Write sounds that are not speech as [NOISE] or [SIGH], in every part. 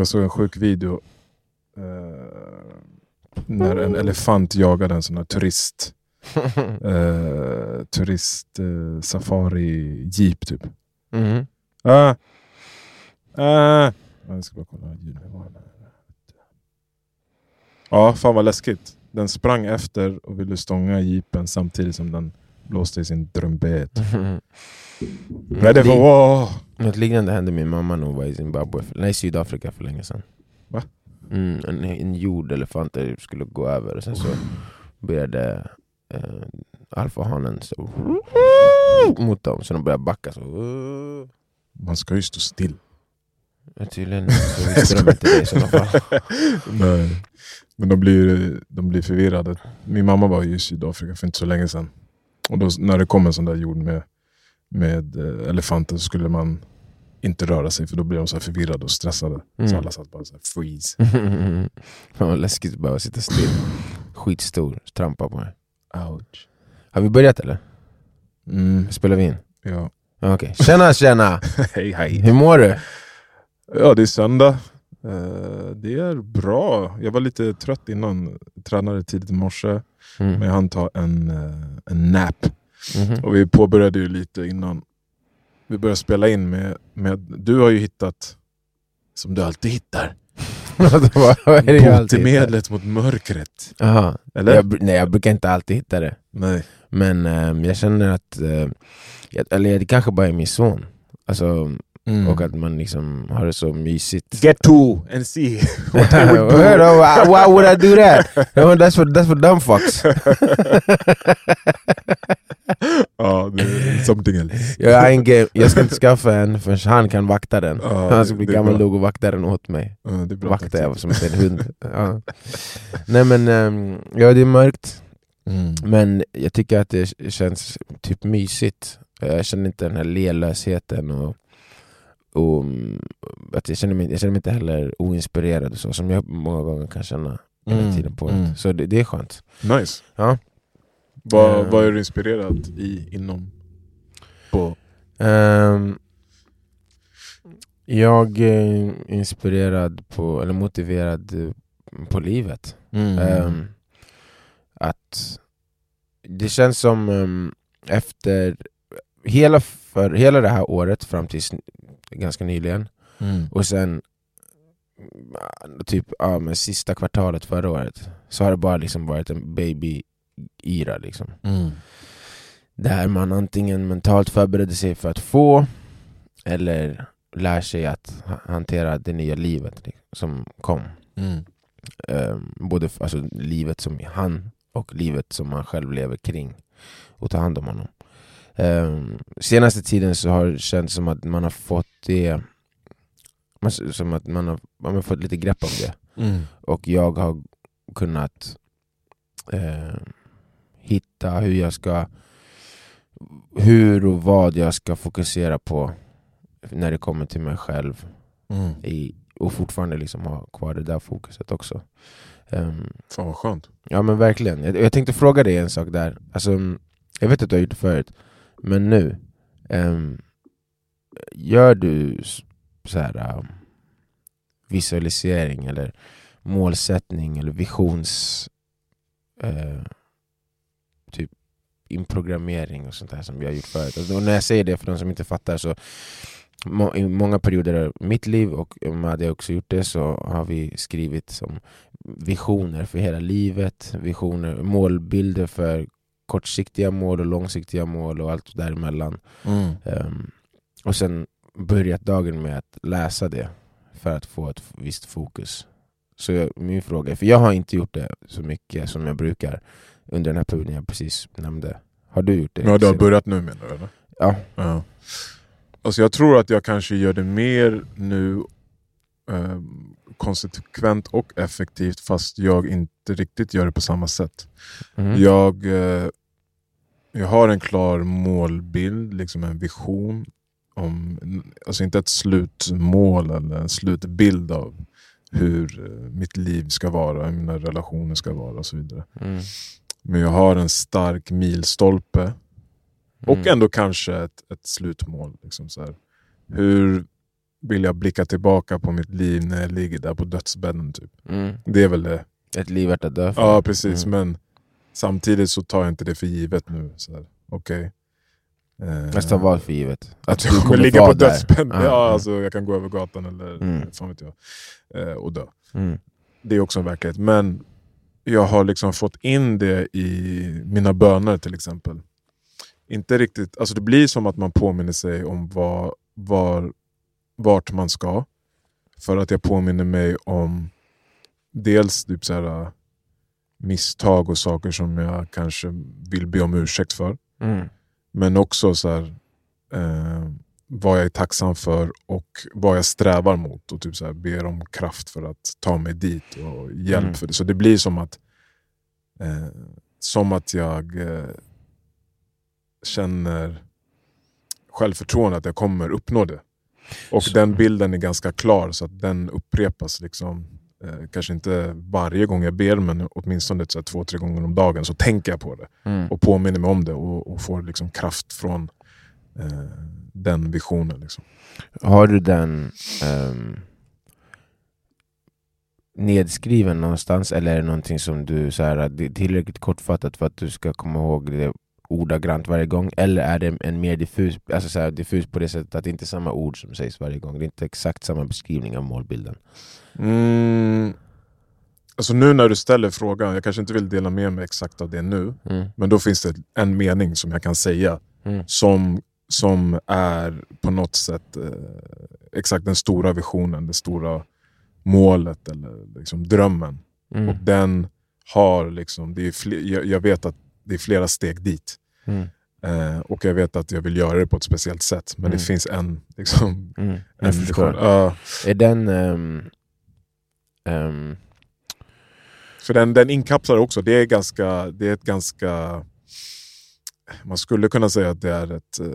Jag såg en sjuk video eh, när en elefant jagade en sån här turist [LAUGHS] eh, turist eh, safari jeep typ. Mhm. Ah. Ah. Jag ska bara kolla ljudnivån. Ja, fan vad läskigt. Den sprang efter och ville stånga jeepen samtidigt som den blåste i sin trumpet. Vad är det Wow. Något liknande hände min mamma när hon var i Zimbabwe, nej Sydafrika för länge sedan. Va? Mm, en, en jordelefant skulle gå över och sen så började eh, alfahanen så mot dem, så de började backa. Så, Man ska ju stå still. Tydligen [LAUGHS] så visste de inte det i sådana fall. [LAUGHS] Nej. Men de blir, de blir förvirrade. Min mamma var i Sydafrika för inte så länge sedan. Och då, när det kom en sån där jord med, med eh, elefanter så skulle man inte röra sig för då blir de så förvirrade och stressade. Så Mm. alla satt bara så här freeze. [LAUGHS] Fan vad läskigt att behöva sitta still. Skitstor, trampa på mig. Ouch. Har vi börjat eller? Mm, Spelar vi in? ja. Okej. Tjena tjena! [LAUGHS] hej hej. Hur mår du? Ja det är söndag. Eh, det är bra. Jag var lite trött innan. Tränade tidigt i morse. Men Mm. jag hann ta en, eh, en nap. Mhm. Och vi påbörjade ju lite innan vi började spela in med, med du har ju hittat, som du alltid hittar, [LAUGHS] botemedlet mot mörkret. Jaha. Eller? Jag, nej, jag brukar inte alltid hitta det. Nej. Men ehm, jag känner att, eh, jag, eller det kanske bara är min son. Alltså, Mm. Och att man liksom har det så mysigt. Get to and see [LAUGHS] what I why, would do. why would I do that? That's for that's for dumb fucks. [LAUGHS] ja, det är something else. Jag, ingen, jag ska inte skaffa en förrän han kan vakta den. Ja, han ska bli är gammal nog och vakta den åt mig. Det är bra Vakta jag som en hund. Ja. Nej men, ehm, ja det är mörkt. Mm. Men jag tycker att det känns typ mysigt. Jag känner inte den här lelösheten och, och mm, att jag, känner mig, jag känner mig inte heller oinspirerad och så, som jag många gånger kan känna under Mm, tiden på mm. Så det, det är skönt. Nice. Ja. Vad, Eh. vad är du inspirerad i inom? På? Ehm, jag är inspirerad på, eller motiverad eh, på livet. Mm. Ehm, att det känns som efter hela, för, hela det här året fram till ganska nyligen Mm. och sen typ ja, men sista kvartalet förra året så har det bara liksom varit en baby-yra. Liksom. Mm. Där man antingen mentalt förbereder sig för att få eller lär sig att ha- hantera det nya livet liksom, som kom. Mm. Ehm, både alltså, livet som han och livet som man själv lever kring och ta hand om honom. Um, senaste tiden så har det känts som att man har fått det man, som att man har, man har fått lite grepp om det Mm. och jag har kunnat eh, hitta hur jag ska hur och vad jag ska fokusera på när det kommer till mig själv Mm. i, och fortfarande liksom ha kvar det där fokuset också. Ehm, Fan vad skönt. ja men verkligen. Jag, jag tänkte fråga dig en sak där. Alltså, jag vet att du har gjort det förut, men nu. um, gör du så här um, visualisering eller målsättning eller visions Uh, typ inprogrammering och sånt där som vi har gjort förut. Alltså, och när jag säger det för de som inte fattar så må, i många perioder av mitt liv och Madde har också gjort det så har vi skrivit som visioner för hela livet, visioner, målbilder för kortsiktiga mål och långsiktiga mål och allt däremellan. Mm. Ehm, och sen börjat dagen med att läsa det för att få ett visst fokus. Så jag, min fråga för jag har inte gjort det så mycket som jag brukar under den här perioden jag precis nämnde. Har du gjort det? Ja, du har börjat nu menar du eller? Ja. Ja. Alltså jag tror att jag kanske gör det mer nu eh, konsekvent och effektivt fast jag inte riktigt gör det på samma sätt. Mhm. Jag, eh, jag har en klar målbild, liksom en vision. Om, alltså inte ett slutmål eller en slutbild av hur eh, mitt liv ska vara, hur mina relationer ska vara och så vidare. Mm. Men jag har en stark milstolpe och Mm. ändå kanske ett, ett slutmål. Liksom så här. Hur vilja blicka tillbaka på mitt liv när jag ligger där på dödsbädden. Typ. Mm. Det är väl det. Ett liv värt att dö för. Ja precis, Mm. men samtidigt så tar jag inte det för givet nu. Okej. Eh, Fast ta vad för givet? Att [LAUGHS] du jag kommer kommer ligga på dödsbädden. Ja, Ja, ja. alltså, jag kan gå över gatan eller Mm. fan vet jag. Eh, och dö. Mm. Det är också en verklighet. Men jag har liksom fått in det i mina böner till exempel. Inte riktigt, alltså det blir som att man påminner sig om var, var, vart man ska. För att jag påminner mig om dels typ så här, misstag och saker som jag kanske vill be om ursäkt för. Mm. Men också så här, eh, vad jag är tacksam för och vad jag strävar mot. Och typ så här, ber om kraft för att ta mig dit och hjälp Mm. för det. Så det blir som att, eh, som att jag eh, känner självförtroende att jag kommer uppnå det. Och Så- den bilden är ganska klar så att den upprepas. liksom Kanske inte varje gång jag ber men åtminstone så två, tre gånger om dagen så tänker jag på det Mm. och påminner mig om det och, och får liksom kraft från eh, den visionen. Liksom. Har du den ehm, nedskriven någonstans eller är det någonting som du så här, det är tillräckligt kortfattat för att du ska komma ihåg det ordagrant varje gång? Eller är det en mer diffus, alltså så här, diffus på det sättet att det inte är samma ord som sägs varje gång? Det är inte exakt samma beskrivning av målbilden? Mm. Alltså nu när du ställer frågan, jag kanske inte vill dela med mig exakt av det nu, Mm. men då finns det en mening som jag kan säga Mm. som, som är på något sätt eh, exakt den stora visionen, det stora målet eller liksom drömmen. Mm. Och den har liksom, det är fle- jag, jag vet att det är flera steg dit. Mm. Eh, och jag vet att jag vill göra det på ett speciellt sätt. Men Mm. det finns en, liksom, Mm. en förstår. Ja, Är den... ehm, ehm, för den, den inkapslar också, det är, ganska, det är ett ganska... Man skulle kunna säga att det är ett... Eh,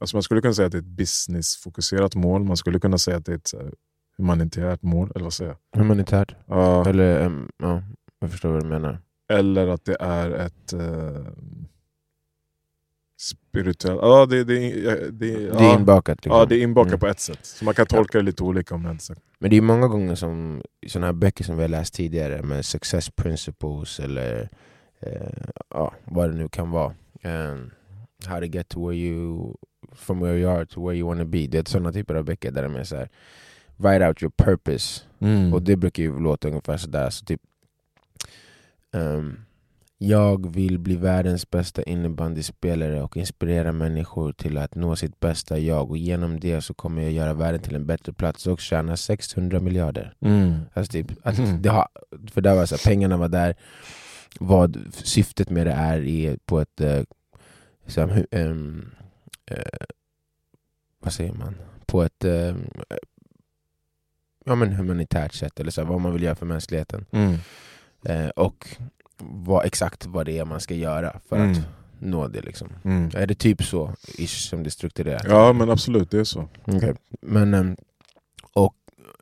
alltså man skulle kunna säga att det är ett businessfokuserat mål. Man skulle kunna säga att det är ett eh, humanitärt mål. Eller vad säger jag? humanitärt? Ja, Eller, ehm, ja, jag förstår vad du menar. eller att det är ett... Eh, spirituellt... Ja, det, det, det, det, Det är inbakat. Liksom. Ja, det är inbakat Mm. på ett sätt. Så man kan tolka det lite olika om sagt. Men det är många gånger som sådana här böcker som vi har läst tidigare med success principles eller eh, ja, vad det nu kan vara. Um, how to get to where you, from where you are to where you want to be. Det är sådana typer av böcker där de är så här, write out your purpose. Och det brukar ju låta ungefär sådär. Så typ, ehm, jag vill bli världens bästa innebandyspelare och inspirera människor till att nå sitt bästa jag. Och genom det så kommer jag göra världen till en bättre plats och tjäna 600 miljarder. Mm. Alltså typ, att Mm. det har, för där var så här, pengarna var där, vad syftet med det är i, på ett eh, så här, ehm, eh, vad säger man? På ett eh, ja, men humanitärt sätt, eller så här, vad man vill göra för mänskligheten. Mm. Eh, och vad, exakt vad det är man ska göra för Mm. att nå det. Liksom. Mm. Är det typ så ish, som det strukturerat? Ja men absolut, det är så. Okej. Men, ehm, och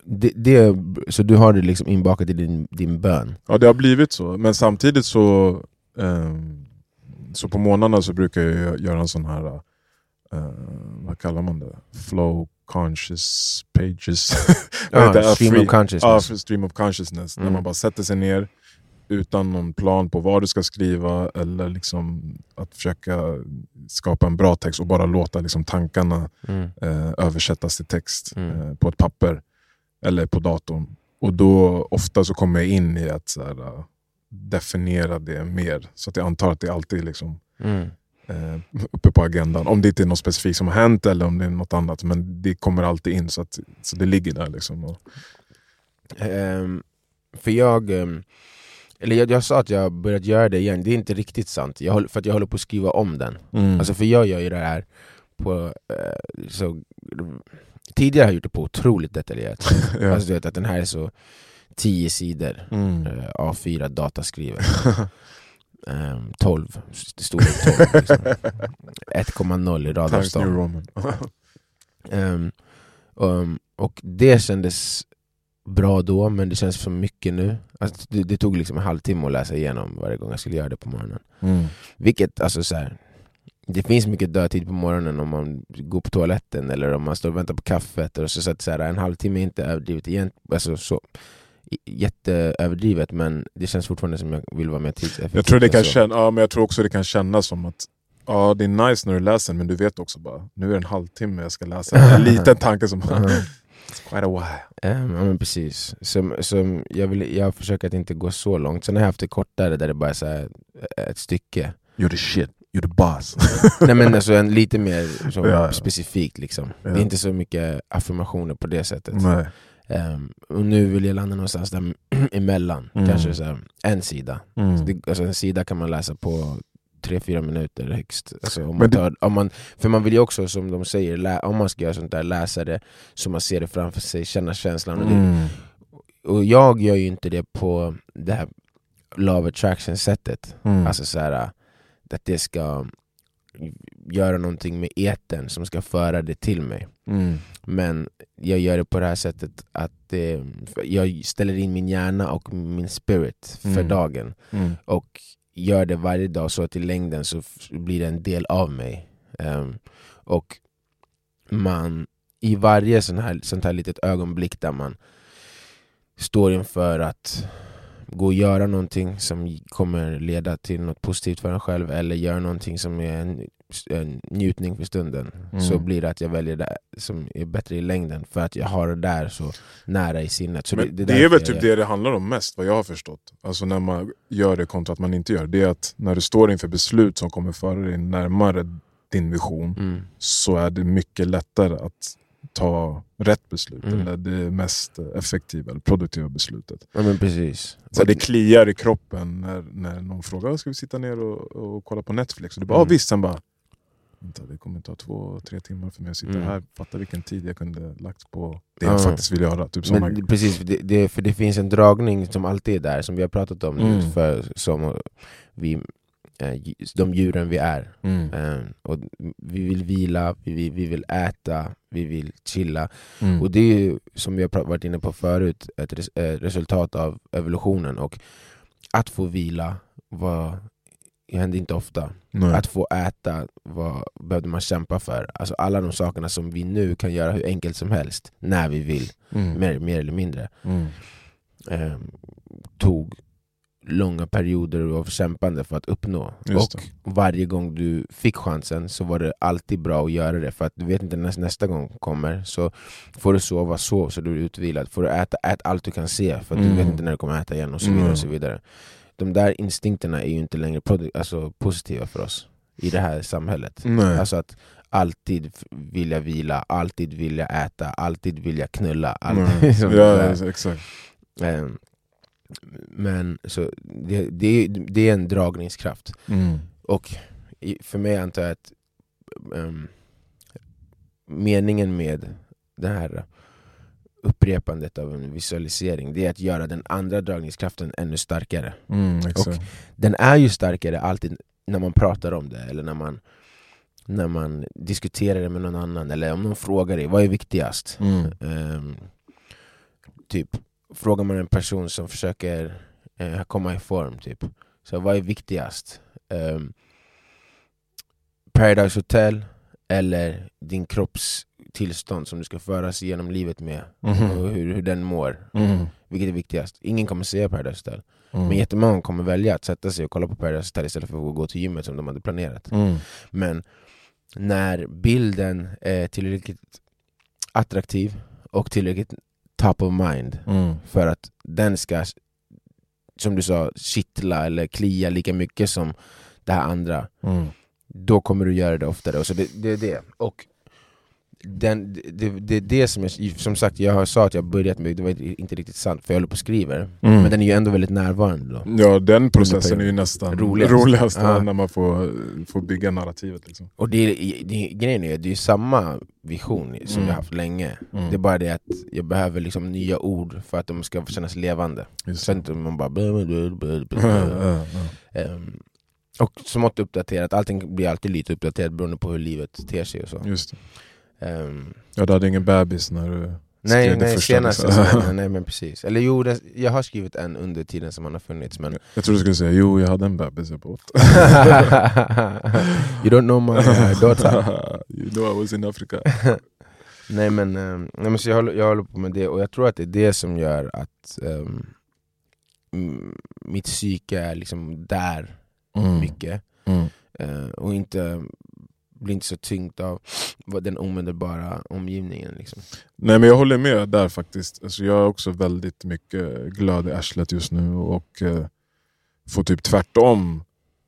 det, det, så du har det liksom inbakat i din, din bön? Ja det har blivit så, men samtidigt så ehm, Så på månaderna så brukar jag göra en sån här eh, Vad kallar man det? Flow conscious pages [LAUGHS] det? stream Free- of för stream of consciousness. När Mm. man bara sätter sig ner utan någon plan på vad du ska skriva eller liksom att försöka skapa en bra text och bara låta liksom tankarna Mm. eh, översättas till text Mm. eh, på ett papper eller på datorn. Och då ofta så kommer jag in i att här, eh, definiera det mer. Så att jag antar att det alltid är liksom, Mm. eh, uppe på agendan. Om det inte är något specifikt som har hänt eller om det är något annat. Men det kommer alltid in så, att, så det ligger där. Liksom. Och, Ehm, för jag, ehm, eller jag, jag sa att jag börjat göra det igen, det är inte riktigt sant. Jag håller, för att jag håller på att skriva om den. mm. Alltså för jag gör ju det här på... Eh, så, tidigare har jag gjort det på otroligt detaljerat. [LAUGHS] ja. Alltså du vet att den här är så 10 sidor, mm. eh, A4 dataskriven. [LAUGHS] Ehm, 12, storlek 12 liksom. [LAUGHS] 1,0 i. Roman. Ehm, um, och det kändes bra då, men det känns för mycket nu. Alltså, det, det tog liksom en halvtimme att läsa igenom varje gång jag skulle göra det på morgonen. mm. Vilket, alltså så här, det finns mycket dödtid på morgonen om man går på toaletten eller om man står och väntar på kaffet. Och så, så att så här, en halvtimme är inte överdrivet igen, alltså, så, jätteöverdrivet men det känns fortfarande som jag vill vara mer tidseffektiv. Jag tror, det kan alltså. känna, ja, men jag tror också det kan kännas som att ja, det är nice när du läser men du vet också bara nu är det en halvtimme jag ska läsa. [LAUGHS] En liten tanke som Mhm. It's quite a while. Ehm, ja men precis. Som, som jag, vill, jag försöker att inte gå så långt. Sen har jag haft det kortare där det bara är eh, ett stycke. You're the shit, you're the boss. Nej men alltså en, lite mer som Ja, specifikt liksom. Ja. Det är inte så mycket affirmationer på det sättet. Nej. Ehm, och nu vill jag landa någonstans där [CLEARS THROAT] emellan. Mm. Kanske så här, en sida. Mm. Så det, alltså en sida kan man läsa på tre fyra minuter högst. Alltså om man tar, om man, för man vill ju också, som de säger, lä, om man ska göra sånt där, läsa det så man ser det framför sig, känna känslan. Och, Mm. och jag gör ju inte det på det här love attraction sättet. Mm. Alltså så här, att det ska göra någonting med eten som ska föra det till mig. Mm. Men jag gör det på det här sättet att det, jag ställer in min hjärna och min spirit för Mm. dagen Mm. och gör det varje dag så att i längden så blir det en del av mig. Um, och man i varje sån här, sånt här litet ögonblick där man står inför att gå och göra någonting som kommer leda till något positivt för en själv eller göra någonting som är en, en njutning för stunden Mm. så blir det att jag väljer det som är bättre i längden för att jag har det där så nära i sinnet. Så Men det, därför är väl typ det det handlar om mest, vad jag har förstått. Alltså när man gör det kontra att man inte gör det. Det är att när du står inför beslut som kommer föra dig närmare din vision Mm. så är det mycket lättare att ta rätt beslut. Mm. Eller det mest effektiva, eller produktiva beslutet. Ja men precis. Så det kliar i kroppen när, när någon frågar ska vi sitta ner och, och kolla på Netflix. Och du bara, Mm. mm. visst, sen bara det kommer ta två, tre timmar för mig att sitta Mm. här. Fatta vilken tid jag kunde lagt på det Ja. jag faktiskt vill göra. Typ som Men, precis, det, det, för det finns en dragning som alltid är där, som vi har pratat om nu, Mm. för, som vi, eh, de djuren vi är. mm. Eh, och vi vill vila, vi vill, vi vill äta, vi vill chilla. Mm. Och det är ju, som vi har varit inne på förut, ett eh, resultat av evolutionen. Och att få vila var, det hände inte ofta. Nej. Att få äta var, behövde man kämpa för. Alltså alla de sakerna som vi nu kan göra hur enkelt som helst, när vi vill, Mm. mer, mer eller mindre Mm. eh, tog långa perioder av kämpande för att uppnå. Och varje gång du fick chansen så var det alltid bra att göra det, för att du vet inte när nästa gång kommer. Så får du sova, sov så du är utvilad. Får du äta, ät allt du kan se, för att du Mm. vet inte när du kommer äta igen och så vidare. Mm. och så vidare. De där instinkterna är ju inte längre alltså, positiva för oss i det här samhället. Nej. Alltså att alltid vilja vila, alltid vilja äta, alltid vilja knulla. Alltid, [LAUGHS] som ja, exakt. Ehm, Men så det, det, det är en dragningskraft. Mm. Och för mig antar jag att ehm, meningen med det här upprepandet av en visualisering det är att göra den andra dragningskraften ännu starkare. Mm, exakt. Den är ju starkare alltid när man pratar om det eller när man, när man diskuterar det med någon annan eller om någon frågar dig vad är viktigast? Mm. Ehm, typ, frågar man en person som försöker eh, komma i form, typ. så vad är viktigast? Ehm, Paradise Hotel eller din kroppstillstånd som du ska föras genom livet med Mhm. och hur, hur den mår? Mm. Vilket är viktigast? Ingen kommer säga Paradise Hotel, Mm. men jättemånga kommer välja att sätta sig och kolla på Paradise Hotel istället för att gå till gymmet som de hade planerat. Mm. Men när bilden är tillräckligt attraktiv och tillräckligt top of mind Mm. för att den ska, som du sa, kittla eller klia lika mycket som det här andra, Mm. då kommer du göra det oftare. Och så det, det är det. Och den, det, det är det som jag, som sagt, jag har sa att jag börjat med, det var inte riktigt sant för jag håller på och skriver, Mm. men den är ju ändå väldigt närvarande då. Ja, den processen är ju nästan Roligast. roligast, Ja. när man får, får bygga narrativet. Liksom. Och det, det, grejen är, det är samma vision som Mm. jag haft länge. Mm. Det är bara det att jag behöver liksom nya ord för att de ska kännas levande. Just Så det. inte man bara... och smått uppdaterat, allting blir alltid lite uppdaterat beroende på hur livet ter sig och så. Just det. Ehm, Ja, du hade ingen bebis när du... Nej, skrev det nej, första, senaste liksom. säsongen, [LAUGHS] nej men precis. Eller jo, det, jag har skrivit en under tiden som han har funnits men Jag trodde du skulle säga jo, jag hade en bebis jag båt. [LAUGHS] [LAUGHS] You don't know my uh, daughter. you know I was in Africa. Nej men, eh, nej, men så jag, håller, jag håller på med det, och jag tror att det är det som gör att mm, mitt psyke är liksom där Mm. mycket. Mm. eh, och inte blir inte så tyngt av den omedelbara omgivningen. Liksom. Nej men jag håller med där faktiskt. Alltså, jag är också väldigt mycket glöd i arslet just nu och eh, får typ tvärtom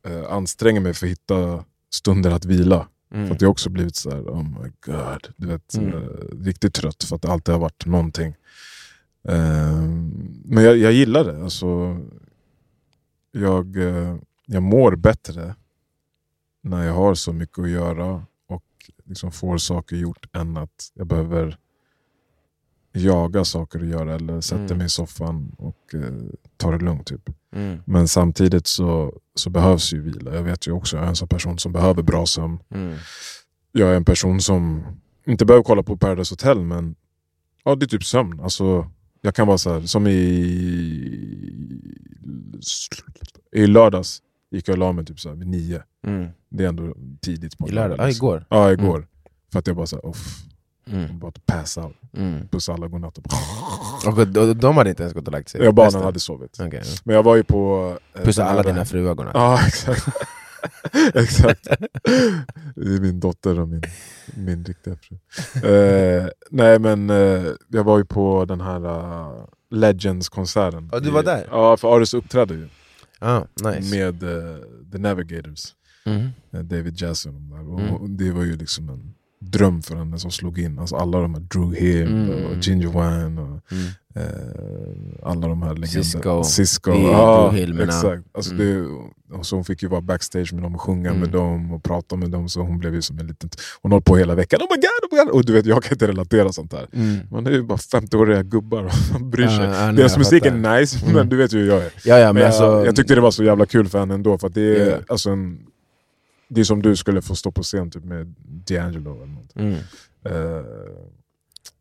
eh, anstränga mig för att hitta stunder att vila. För att jag också blivit så här, oh my god, du vet, Mm. eh, riktigt trött för att det alltid har varit någonting. Eh, men jag, jag gillar det. Alltså, jag, eh, jag mår bättre när jag har så mycket att göra och liksom får saker gjort än att jag behöver jaga saker att göra eller sätta Mm. mig i soffan och eh, ta det lugnt. Typ. Mm. Men samtidigt så, så behövs ju vila. Jag vet ju också, jag är en sån person som behöver bra sömn. Mm. Jag är en person som inte behöver kolla på Paradise Hotel men ja, det är typ sömn. Alltså, jag kan vara så här, som i, i lördags gick jag och la mig typ så här vid nio. Mm. Det är ändå tidigt på en lördag? Ja, liksom. igår. Ja, igår. För att jag bara såhär, off, Mm. To pass out. Mm. Pussa alla godnatt. och bara- Och de, de hade inte ens gått och lagt sig? Jag barnen hade sovit. Okej. Men jag var ju på... eh, Pussa alla dina fruar godnatt? Ja, [LAUGHS] exakt. [LAUGHS] exakt. Det är min dotter och min, min riktiga fru. Eh, nej men eh, jag var ju på den här uh, Legends-konserten. Ja, du var I- där? Ja, för Aris uppträdde ju Ah, nice. med eh, The Navigators. Mm. eh, David Jazz och de där. Och Mm. och det var ju liksom en dröm för henne som slog in. Alltså alla de här Drew Hill Mm. och Ginger Wine och Mm. eh, alla de här legenderna. Cisco. Cisco. Det är Ja, Drew Hill, men ja. exakt. Alltså Mm. det, så hon fick ju vara backstage med dem och sjunga Mm. med dem och prata med dem. Så hon blev ju som en liten... Hon höll på hela veckan. Oh my god, oh my god! Och du vet, jag kan inte relatera sånt här. Mm. Man är ju bara 50-åriga gubbar och [LAUGHS] bryr sig. Ja, ja, Deras jag musik är nice, Mm. men du vet ju hur jag är. Ja, ja, men Men alltså, jag, jag tyckte det var så jävla kul för henne ändå, för det är, Ja. alltså en, det är som du skulle få stå på scen typ med D'Angelo eller något. mm. Eh,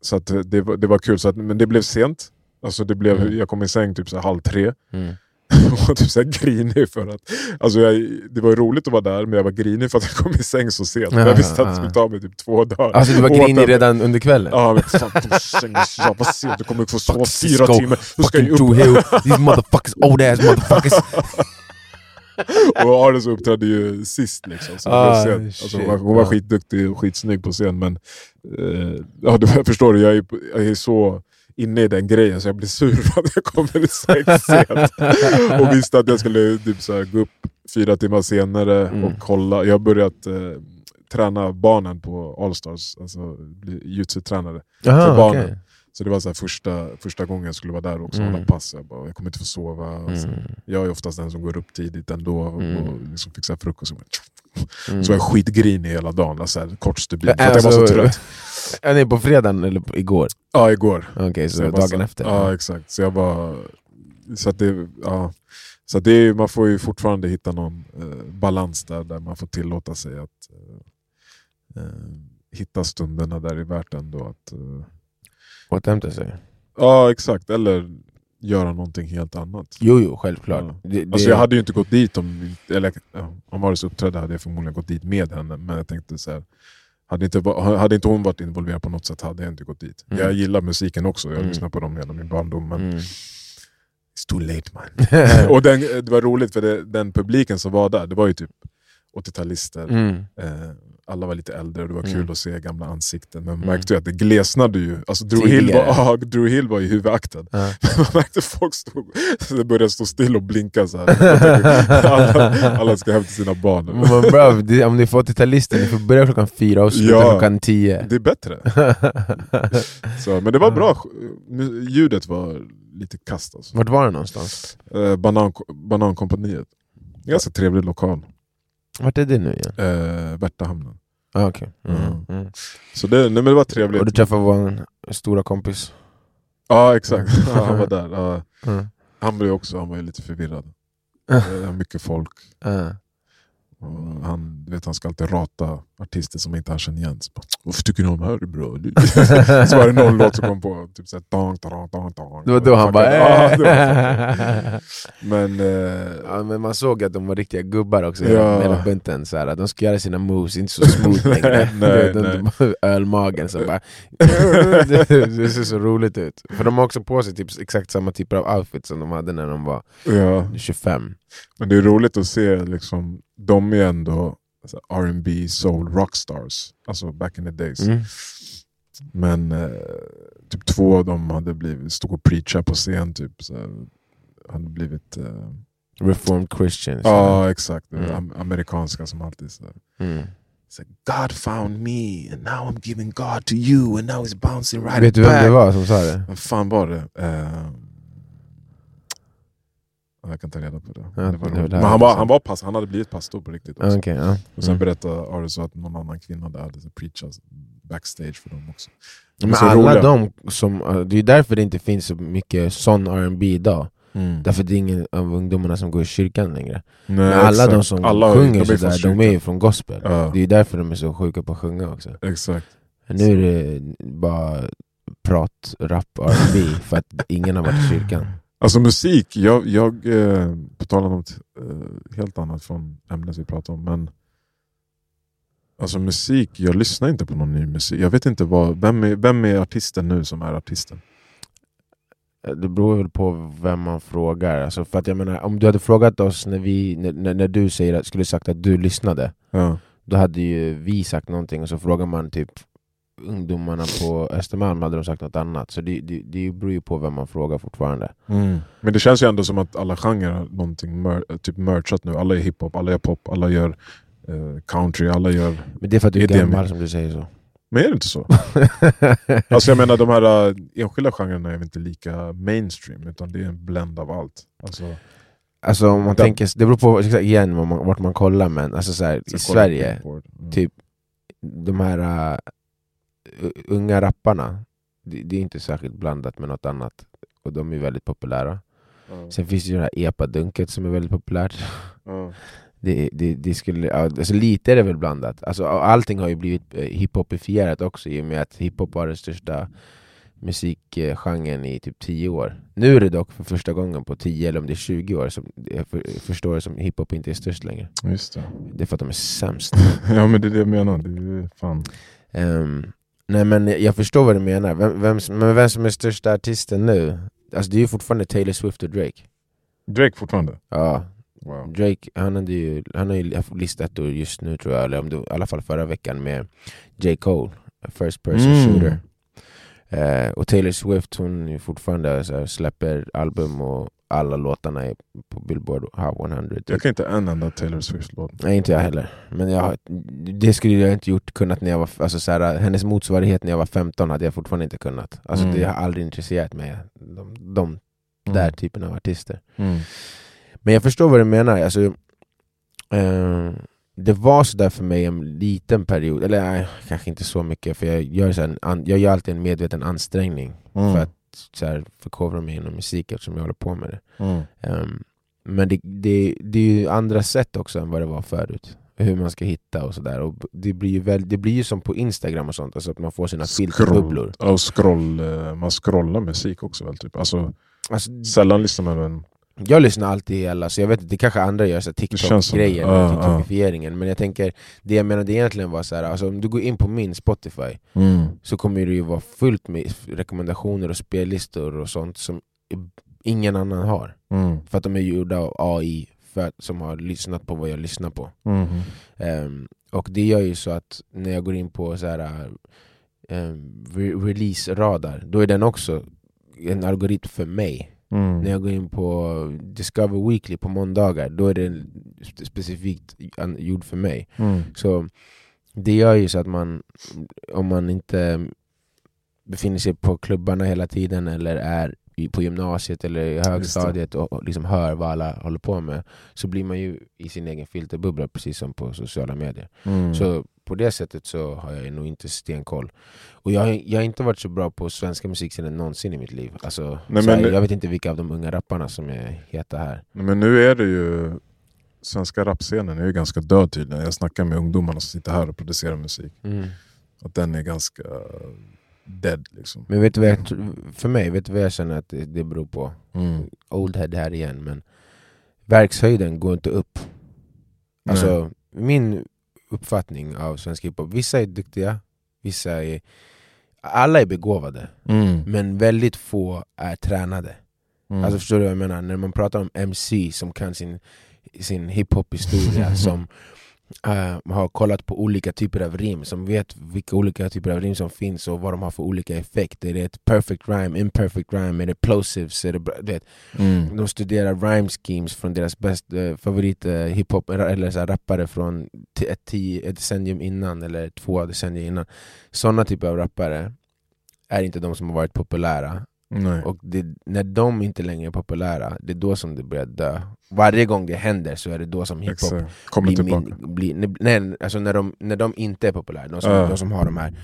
så att det, var, det var kul, så att, men det blev sent. Alltså det blev, Mm. Jag kom i säng typ så halv tre Mm. [LAUGHS] och var typ så grinig för att... Alltså jag, det var roligt att vara där, men jag var grinig för att jag kom i säng så sent. Ja, jag visste att det skulle ta mig typ två dagar. Alltså du var grinig redan under kvällen? Ja men fan, säng så jävla sent, du kommer få sova fyra timmar. Du ska upp Hill, these motherfuckers, old ass motherfuckers! [LAUGHS] [LAUGHS] Och Aris uppträdde ju sist liksom. Så Ah, sent. alltså, hon, var, hon var skitduktig och skitsnygg på scen men eh, ja, du förstår du, jag är, jag är så inne i den grejen så jag blir sur för att jag kommer säng sent. [LAUGHS] och visste att jag skulle typ, så här, gå upp fyra timmar senare Mm. och kolla. Jag har börjat eh, träna barnen på Allstars, alltså bli jutsu-tränare. Aha, För barnen. okej. Så det var så här, första, första gången jag skulle vara där och också Mm. hålla pass. Jag, bara, jag kommer inte få sova. Alltså, Mm. jag är oftast den som går upp tidigt ändå och, Mm. och liksom fixar frukost. Mm. Så var jag skitgrinig hela dagen, alltså, kort stubin, för Äh, att jag var så alltså, trött. Är ni på fredagen eller på, igår? Ja, igår. Okej, Så så bara dagen så- efter? Ja, exakt. Så jag var... Så att det, ja. så det är, man får ju fortfarande hitta någon eh, balans där, där man får tillåta sig att eh, eh, hitta stunderna där det är värt ändå att... Eh, Återhämta sig? ja, exakt. Eller göra någonting helt annat. Jo, jo, självklart. Ja. Det, det, Alltså jag hade ju inte gått dit om, eller, om Maris uppträdde hade jag förmodligen gått dit med henne. Men jag tänkte så här, hade inte, hade inte hon varit involverad på något sätt hade jag inte gått dit. Mm. Jag gillar musiken också, jag Mm. lyssnar på dem hela min barndom. Men Mm. it's too late man. [LAUGHS] och den, det var roligt för det, den publiken som var där, det var ju typ 80-talister. mm. Eh, alla var lite äldre och det var kul Mm. att se gamla ansikten. Men man Mm. märkte ju att det glesnade ju. Alltså Drew, Hill var, [LAUGHS] ja, Drew Hill var ju huvudaktad. Ja. Man [LAUGHS] märkte folk stod, det började stå still och blinka så alla, alla ska hem till sina barn. Men bra, det, om ni får 80-talister, ni får börja klockan fyra och sluta Ja. klockan tio. Det är bättre. [LAUGHS] Så, men det var bra, ljudet var lite kast alltså. Vart var det någonstans? Eh, Banan, Banankompaniet. Ganska trevlig lokal. Vart är det nu igen? Eh, Värtahamnen. Ah, okej. Mm. Mm. Mm. Så det, nej, men det var trevligt. Och du träffade vår stora kompis? Ja exakt, ja, [LAUGHS] han var där. Mm. Han blev också han var lite förvirrad. Eh, mycket folk. Ah. Han, du vet, han ska alltid rata artister som inte han känner igen. Så bara, Varför tycker ni de här är bra? [LAUGHS] så var det någon låt som kom på. Typ såhär, dong, dong, dong, dong. Det var då han bara Ja, äh. Men eh, ja, men Man såg att de var riktiga gubbar också, Ja. hela bunten. Så här, att de ska göra sina moves, inte så smooth [LAUGHS] längre. Nej, de, nej. de, [LAUGHS] ölmagen som bara... det, det ser så roligt ut. För de har också på sig typ exakt samma typer av outfit som de hade när de var ja. 25. Men det är roligt att se, liksom, de är ändå alltså, R&B soul rockstars, alltså back in the days. Mm. Men eh, typ två av dem hade blivit, stod och preachade på scen, typ, så hade blivit... Eh, Reformed Christians. Ja, exakt. Det Mm. am- amerikanska som alltid så Mm. här, God found me and now I'm giving God to you and now he's bouncing right Vet du back. vem det var som sa det? Vad fan var det? Ja, jag kan ta reda på det. Ja, det var det var det Men han, var, han, var pass, han hade blivit pastor på riktigt. Också. Okej, ja. Och sen Mm. berättade Ari så att någon annan kvinna där hade preachat backstage för dem också. Men alla roliga. de som, det är därför det inte finns så mycket sån R&B idag. Mm. Därför det är ingen av ungdomarna som går i kyrkan längre. Nej, Men alla exakt. de som Alla- sjunger de sådär, de är ju från gospel. Ja. Det är därför de är så sjuka på att sjunga också. Exakt. Nu är det bara prat, rap, R&B för att ingen har varit i kyrkan. [LAUGHS] Alltså musik, jag, jag eh, på tal om något eh, helt annat från ämnet vi pratar om, men alltså musik, jag lyssnar inte på någon ny musik. Jag vet inte vad, vem är, vem är artisten nu som är artisten? Det beror väl på vem man frågar. Alltså för att jag menar, om du hade frågat oss när, vi, när, när- du säger skulle sagt att du lyssnade, Ja. då hade ju vi sagt någonting och så frågar man typ ungdomarna på Östermalm hade de sagt något annat. Så det, det, det beror ju på vem man frågar fortfarande. Men det känns ju ändå som att alla genrer har någonting mer, typ merchat nu. Alla gör hiphop, alla gör pop, alla gör eh, country, alla gör... Men det är för att du är är det gammal som du säger så. Men är det inte så? [LAUGHS] Alltså jag menar de här eh, enskilda genrerna är inte lika mainstream, utan det är en blend av allt. Alltså, Alltså om man Den- tänker, det beror på igen vart man, kollar men alltså så här, i så på Sverige. Mm. typ de här uh, unga rapparna, det, det är inte särskilt blandat med något annat. Och de är väldigt populära. Ja. Sen finns det ju det här epa-dunket som är väldigt populärt. Ja. [LAUGHS] Det, det, det skulle, alltså lite är det väl blandat. Alltså, allting har ju blivit eh, hiphopifierat också i och med att hiphop var den största musikgenren i typ 10 år. Nu är det dock för första gången på 10 eller om det är 20 år som jag för- förstår det som hiphop inte är störst längre. Just det. Det är för att de är sämst. [LAUGHS] Ja men det är det jag menar. Det är fan. Ehm, nej men jag förstår vad du menar. Vem, vem, men vem som är största artisten nu? Alltså det är ju fortfarande Taylor Swift och Drake. Drake fortfarande? Ja, Wow. Drake han, hade ju, han har ju haft listettor just nu tror jag, eller om det, i alla fall förra veckan med J. Cole, First person Mm. shooter. Eh, och Taylor Swift hon fortfarande så här, släpper album och alla låtarna är på Billboard Hot 100. Jag kan inte en enda Taylor Swift-låt. Nej inte jag heller. Men jag, det skulle jag inte gjort kunnat när jag var, alltså så här, hennes motsvarighet när jag var 15 hade jag fortfarande inte kunnat. Alltså Mm. det har aldrig intresserat mig, de, de där typen av artister. Mm. Men jag förstår vad du menar. Alltså, eh, det var sådär för mig en liten period, eller nej, kanske inte så mycket, för jag gör, så här jag gör alltid en medveten ansträngning Mm. för att så här, förkovra mig inom musik eftersom jag håller på med det. Mm. Ehm, men det, det, det är ju andra sätt också än vad det var förut. Hur man ska hitta och sådär. Det blir ju väl, det blir ju som på Instagram och sånt, alltså att man får sina filterbubblor. Ja, Och scroll, eh, man scrollar musik också väl? Typ. Alltså, Alltså, sällan lyssnar man men Jag lyssnar alltid i alla, så jag vet inte, det kanske andra gör. TikTok-grejer med ja. TikTokifieringen, men jag tänker, det jag menade egentligen var så här, alltså om du går in på min Spotify så kommer det ju vara fullt med rekommendationer och spellistor och sånt som ingen annan har. Mm. För att de är gjorda av AI för att, som har lyssnat på vad jag lyssnar på. Mm. Ehm, och det gör ju så att när jag går in på så här um, re release-radar, då är den också en algoritm för mig. Mm. När jag går in på Discover Weekly på måndagar, då är den spe- specifikt gjord för mig. Mm. Så det gör ju så att man, om man inte befinner sig på klubbarna hela tiden eller är på gymnasiet eller i högstadiet och och liksom hör vad alla håller på med, så blir man ju i sin egen filterbubbla precis som på sociala medier. Mm. Så på det sättet så har jag nog inte stenkoll. Och jag, har- jag har inte varit så bra på svenska musikscenen någonsin i mitt liv. Alltså, Nej, här, jag vet inte vilka av de unga rapparna som är heta här. Nej, Men nu är det ju svenska rapscenen är ju ganska död tydligen. Jag snackar med ungdomarna som sitter här och producerar musik. Mm. Att den är ganska dead liksom. Men vet du vad jag, för mig, vet du vad jag känner att det, det beror på? Mm. Old head här igen, men verkshöjden går inte upp. Alltså, min uppfattning av svensk hiphop, vissa är duktiga, vissa är... Alla är begåvade, Mm. men väldigt få är tränade. Mm. Alltså förstår du vad jag menar? När man pratar om MC som kan sin, sin hiphop-historia, [LAUGHS] som eh, har kollat på olika typer av rim, som vet vilka olika typer av rim som finns och vad de har för olika effekter. Är det ett perfect rhyme, imperfect rhyme, är det plosives? Är det, vet, mm. de studerar rhyme schemes från deras bäst, eh, favorit eh, hiphop eller så rappare från ett, tio, ett decennium innan eller två decennier innan. Sådana typer av rappare är inte de som har varit populära. Nej. Och det, när de inte längre är populära, det är då som det börjar dö. Varje gång det händer så är det då som hiphop. Kommer blir, tillbaka. min, blir nej, alltså när, de, när de inte är populära, de som, Ja. de som har de här,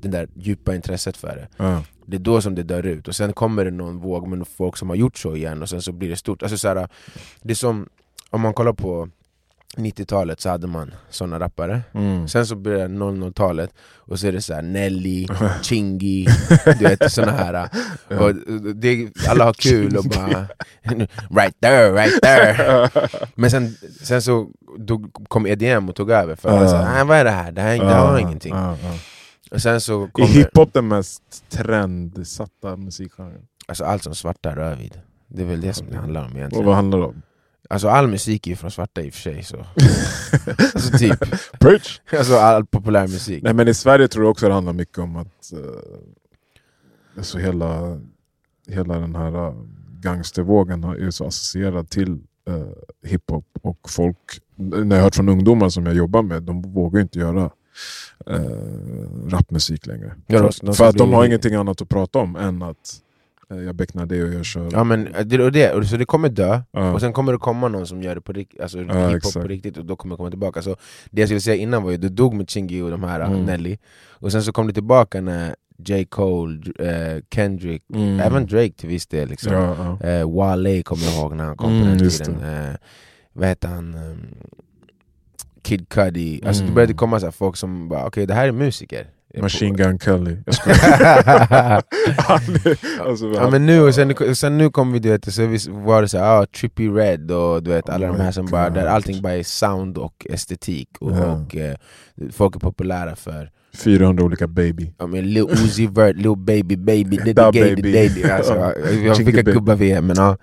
det där djupa intresset för det Ja. det är då som det dör ut, och sen kommer det någon våg med folk som har gjort så igen och sen så blir det stort. Alltså så här, det är som, om man kollar på 90-talet så hade man såna rappare, Mm. sen så börjar 00-talet och så är det så här Nelly, [LAUGHS] Chingy, du vet såna här [LAUGHS] och det, Alla har kul och bara [LAUGHS] Right there, right there Men sen, sen så då kom EDM och tog över för Ja. sa "Nej, vad är det här? Det här, det har ingenting ja. och sen så Är kommer, hiphop den mest trendsatta musikgenren? alltså allt som svarta rör vid Det är väl det som det handlar om Och egentligen vad handlar det om? Alltså all musik är ju från svarta i och för sig så [LAUGHS] Alltså typ, Preach! [LAUGHS] alltså all populär musik Nej men i Sverige tror jag också det handlar mycket om att uh, alltså hela, hela den här uh, gangstervågen är så associerad till uh, hiphop och folk, när jag har hört från ungdomar som jag jobbar med, de vågar inte göra uh, rapmusik längre. Ja, för för att de har ingenting annat att prata om än att jag becknar det och jag kör... Ja men det, och det, så det kommer dö, Ja. och sen kommer det komma någon som gör det på riktigt, alltså Ja, hiphop på riktigt, och då kommer det komma tillbaka så Det jag skulle säga innan var ju, det dog med Chingy och de här, Mm. Nelly Och sen så kom det tillbaka när J. Cole, eh, Kendrick, Mm. även Drake till viss del liksom. Ja, eh, Wale kommer jag ihåg när han kom Mm, på den tiden eh, Vad heter han? Um, Kid Cudi, alltså det Mm. började komma så folk som bara okej det här är musiker Machine Gun Kelly. Jag [LAUGHS] [LAUGHS] alltså, Ja men nu, och sen, sen nu kom vi du vet, så vi- var det så här, ah, Trippy Red och du vet alla Oh de här som bara, där allting bara är sound och estetik och, Ja. och eh, folk är populära för 400 olika baby. ja, men Lil Uzi Vert, Lil Baby Baby, [LAUGHS] Diddy Da Gay baby. Alltså, Ja. Jag fick gubbar vi är men ja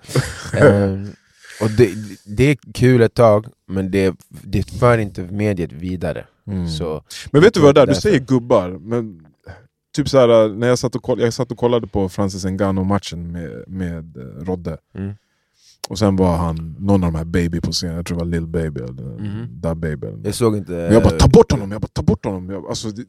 Ehm, Och det, det är kul ett tag, men det, det för inte mediet vidare Mm. så, Men vet du vad det är? Du säger gubbar, men typ så här, när jag satt och, koll, jag satt och kollade på Francis Ngannou-matchen med, med eh, Rodde, mm. och sen var han någon av de här baby på scenen, jag tror det var Lil Baby eller Mhm. Da Baby. Eller Jag såg inte... Men jag bara ta bort honom, jag bara ta bort honom. Jag, alltså, det,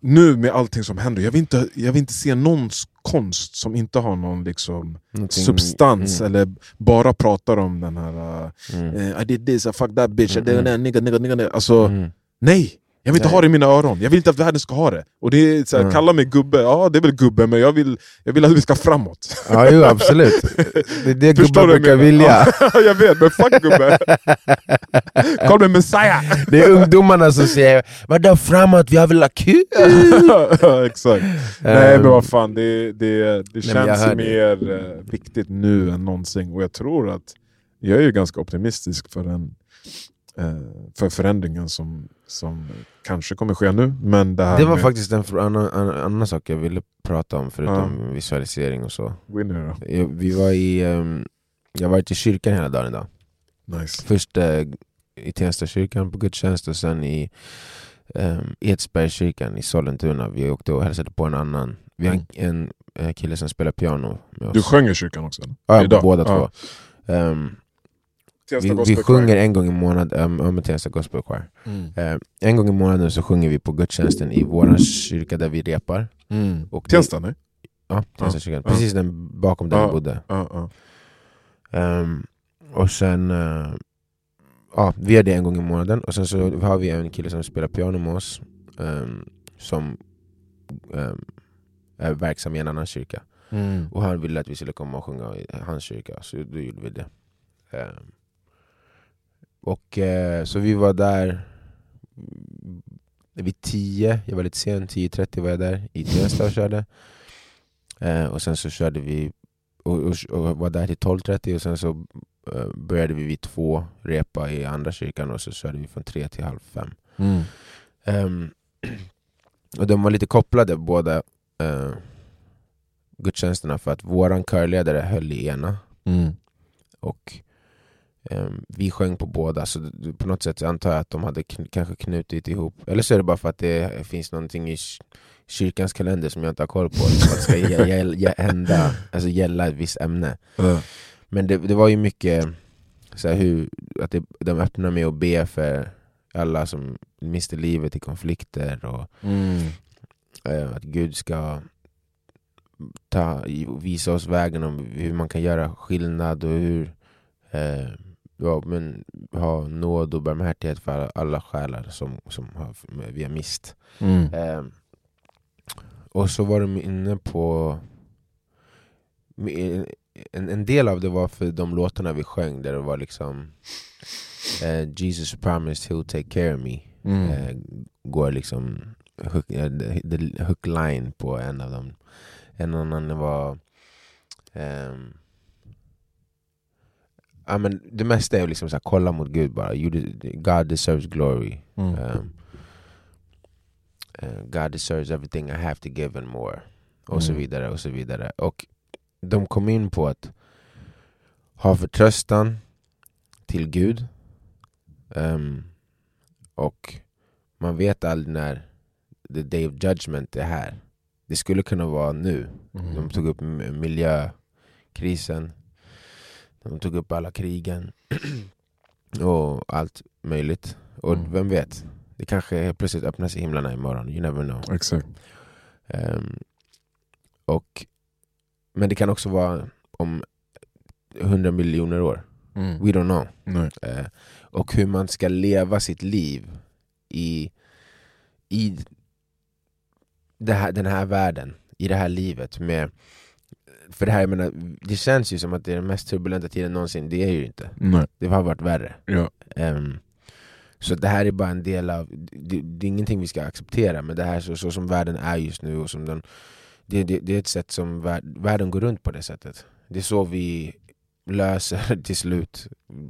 nu med allting som händer, jag vill, inte, jag vill inte se någons konst som inte har någon liksom, någonting- substans mm, eller bara pratar om den här uh, mm, eh, I did this, I fucked that bitch, I did Mm, that, nigga, nigga, nigga, nigga. Alltså, mm. Nej! Jag vill inte Nej. ha det i mina öron, jag vill inte att världen ska ha det. Och det är så här, Mm. Kalla mig gubbe, ja det är väl gubbe, men jag vill, jag vill att vi ska framåt. Ja jo absolut, det är det Förstår gubbar brukar vilja Ja, [LAUGHS] jag vet, men fuck gubbe! [LAUGHS] Call me messiah! Det är ungdomarna som säger 'Vadå framåt, vi har väl ha kul?' [LAUGHS] Ja, Exakt. Nej men vad fan, det, det, det känns mer eh, viktigt nu än någonsin. Och jag tror att jag är ju ganska optimistisk för, eh, för förändringen som, som kanske kommer ske nu. Men det här Det var med faktiskt en annan, annan, sak jag ville prata om förutom visualisering och så Winner. Jag- Vi var i, ehm, jag varit i kyrkan hela dagen idag Nice. Först eh, i Tensta kyrkan på gudstjänst och sen i um, Edsbergskyrkan i Sollentuna. Vi åkte och hälsade på en annan. Vi har en, en eh, kille som spelar piano med oss. Du sjöng i kyrkan också? Eller? ja, idag? båda Ja. två. Tensta vi, vi sjunger en gång i månaden, um, Tensta Gospel Choir. Mm. Ehm, en gång i månaden så sjunger vi på gudstjänsten i vår kyrka där vi repar. Mm. Och Tensta? Nej? Ja, Tensta kyrkan. Ja. Precis den, bakom där Ja. vi bodde. Ja, ja. Ehm, och sen, eh, ja, vi gör det en gång i månaden och sen så har vi en kille som spelar piano med oss ehm, som ehm, är verksam i en annan kyrka. Mm. Och han ville att vi skulle komma och sjunga i hans kyrka, så då gjorde vi det. Ehm, och, eh, så vi var där vid 10, jag var lite sen, 10.30 var jag där i Tensta och körde. Eh, och sen så körde vi och, och, och var där till 12.30 och sen så eh, började vi vid två repa i andra kyrkan och så körde vi från tre till halv fem. Mm. Ehm, [CLEARS THROAT] och de var lite kopplade båda uh, gudstjänsterna för att våran körledare höll i ena Mm. och vi sjöng på båda så på något sätt antar jag att de hade kn- kanske knutit ihop eller så är det bara för att det finns någonting i ky- kyrkans kalender som jag inte har koll på liksom, att det ska gä- gä- gä- hända, alltså gälla ett visst ämne Ja. men det, det var ju mycket så här, hur, att det, de öppnar med att be för alla som mister livet i konflikter och Mm. eh, att Gud ska ta, visa oss vägen om hur man kan göra skillnad och hur eh, ja, men, ha nåd och barmhärtighet för alla, själar som, som har, vi har mist. Mm. Eh, och så var de inne på en, en del av det var för de låtarna vi sjöng där det var liksom eh, Jesus promised he'll take care of me Mm. eh, går liksom hook, eh, the, hook line på en av dem. En annan var ehm, ja, men det mesta är liksom så här, kolla mot Gud bara. You, God deserves glory. Mm. Um, eh, God deserves everything I have to give and more. Och så Mm. vidare och så vidare. Och de kom in på att ha förtröstan till Gud. Ehm, och man vet aldrig när the day of judgment är här. Det skulle kunna vara nu. Mm. De tog upp miljökrisen. De tog upp alla krigen. [CLEARS THROAT] och allt möjligt. Och Mm. vem vet? Det kanske helt plötsligt öppnas i himlarna imorgon. You never know. Exakt. Ehm, och, men det kan också vara om hundra miljoner år. Mm. We don't know. Eh, och hur man ska leva sitt liv i, i här, den här världen, i det här livet. Med, för det här, jag menar, det känns ju som att det är den mest turbulenta tiden någonsin, det är ju inte. Nej. Det har varit värre. Ja. Ehm, så det här är bara en del av, det, det är ingenting vi ska acceptera, men det här så, så som världen är just nu, och som den, det, det, det är ett sätt som vär, världen går runt på det sättet. Det är så vi löser [LAUGHS] till slut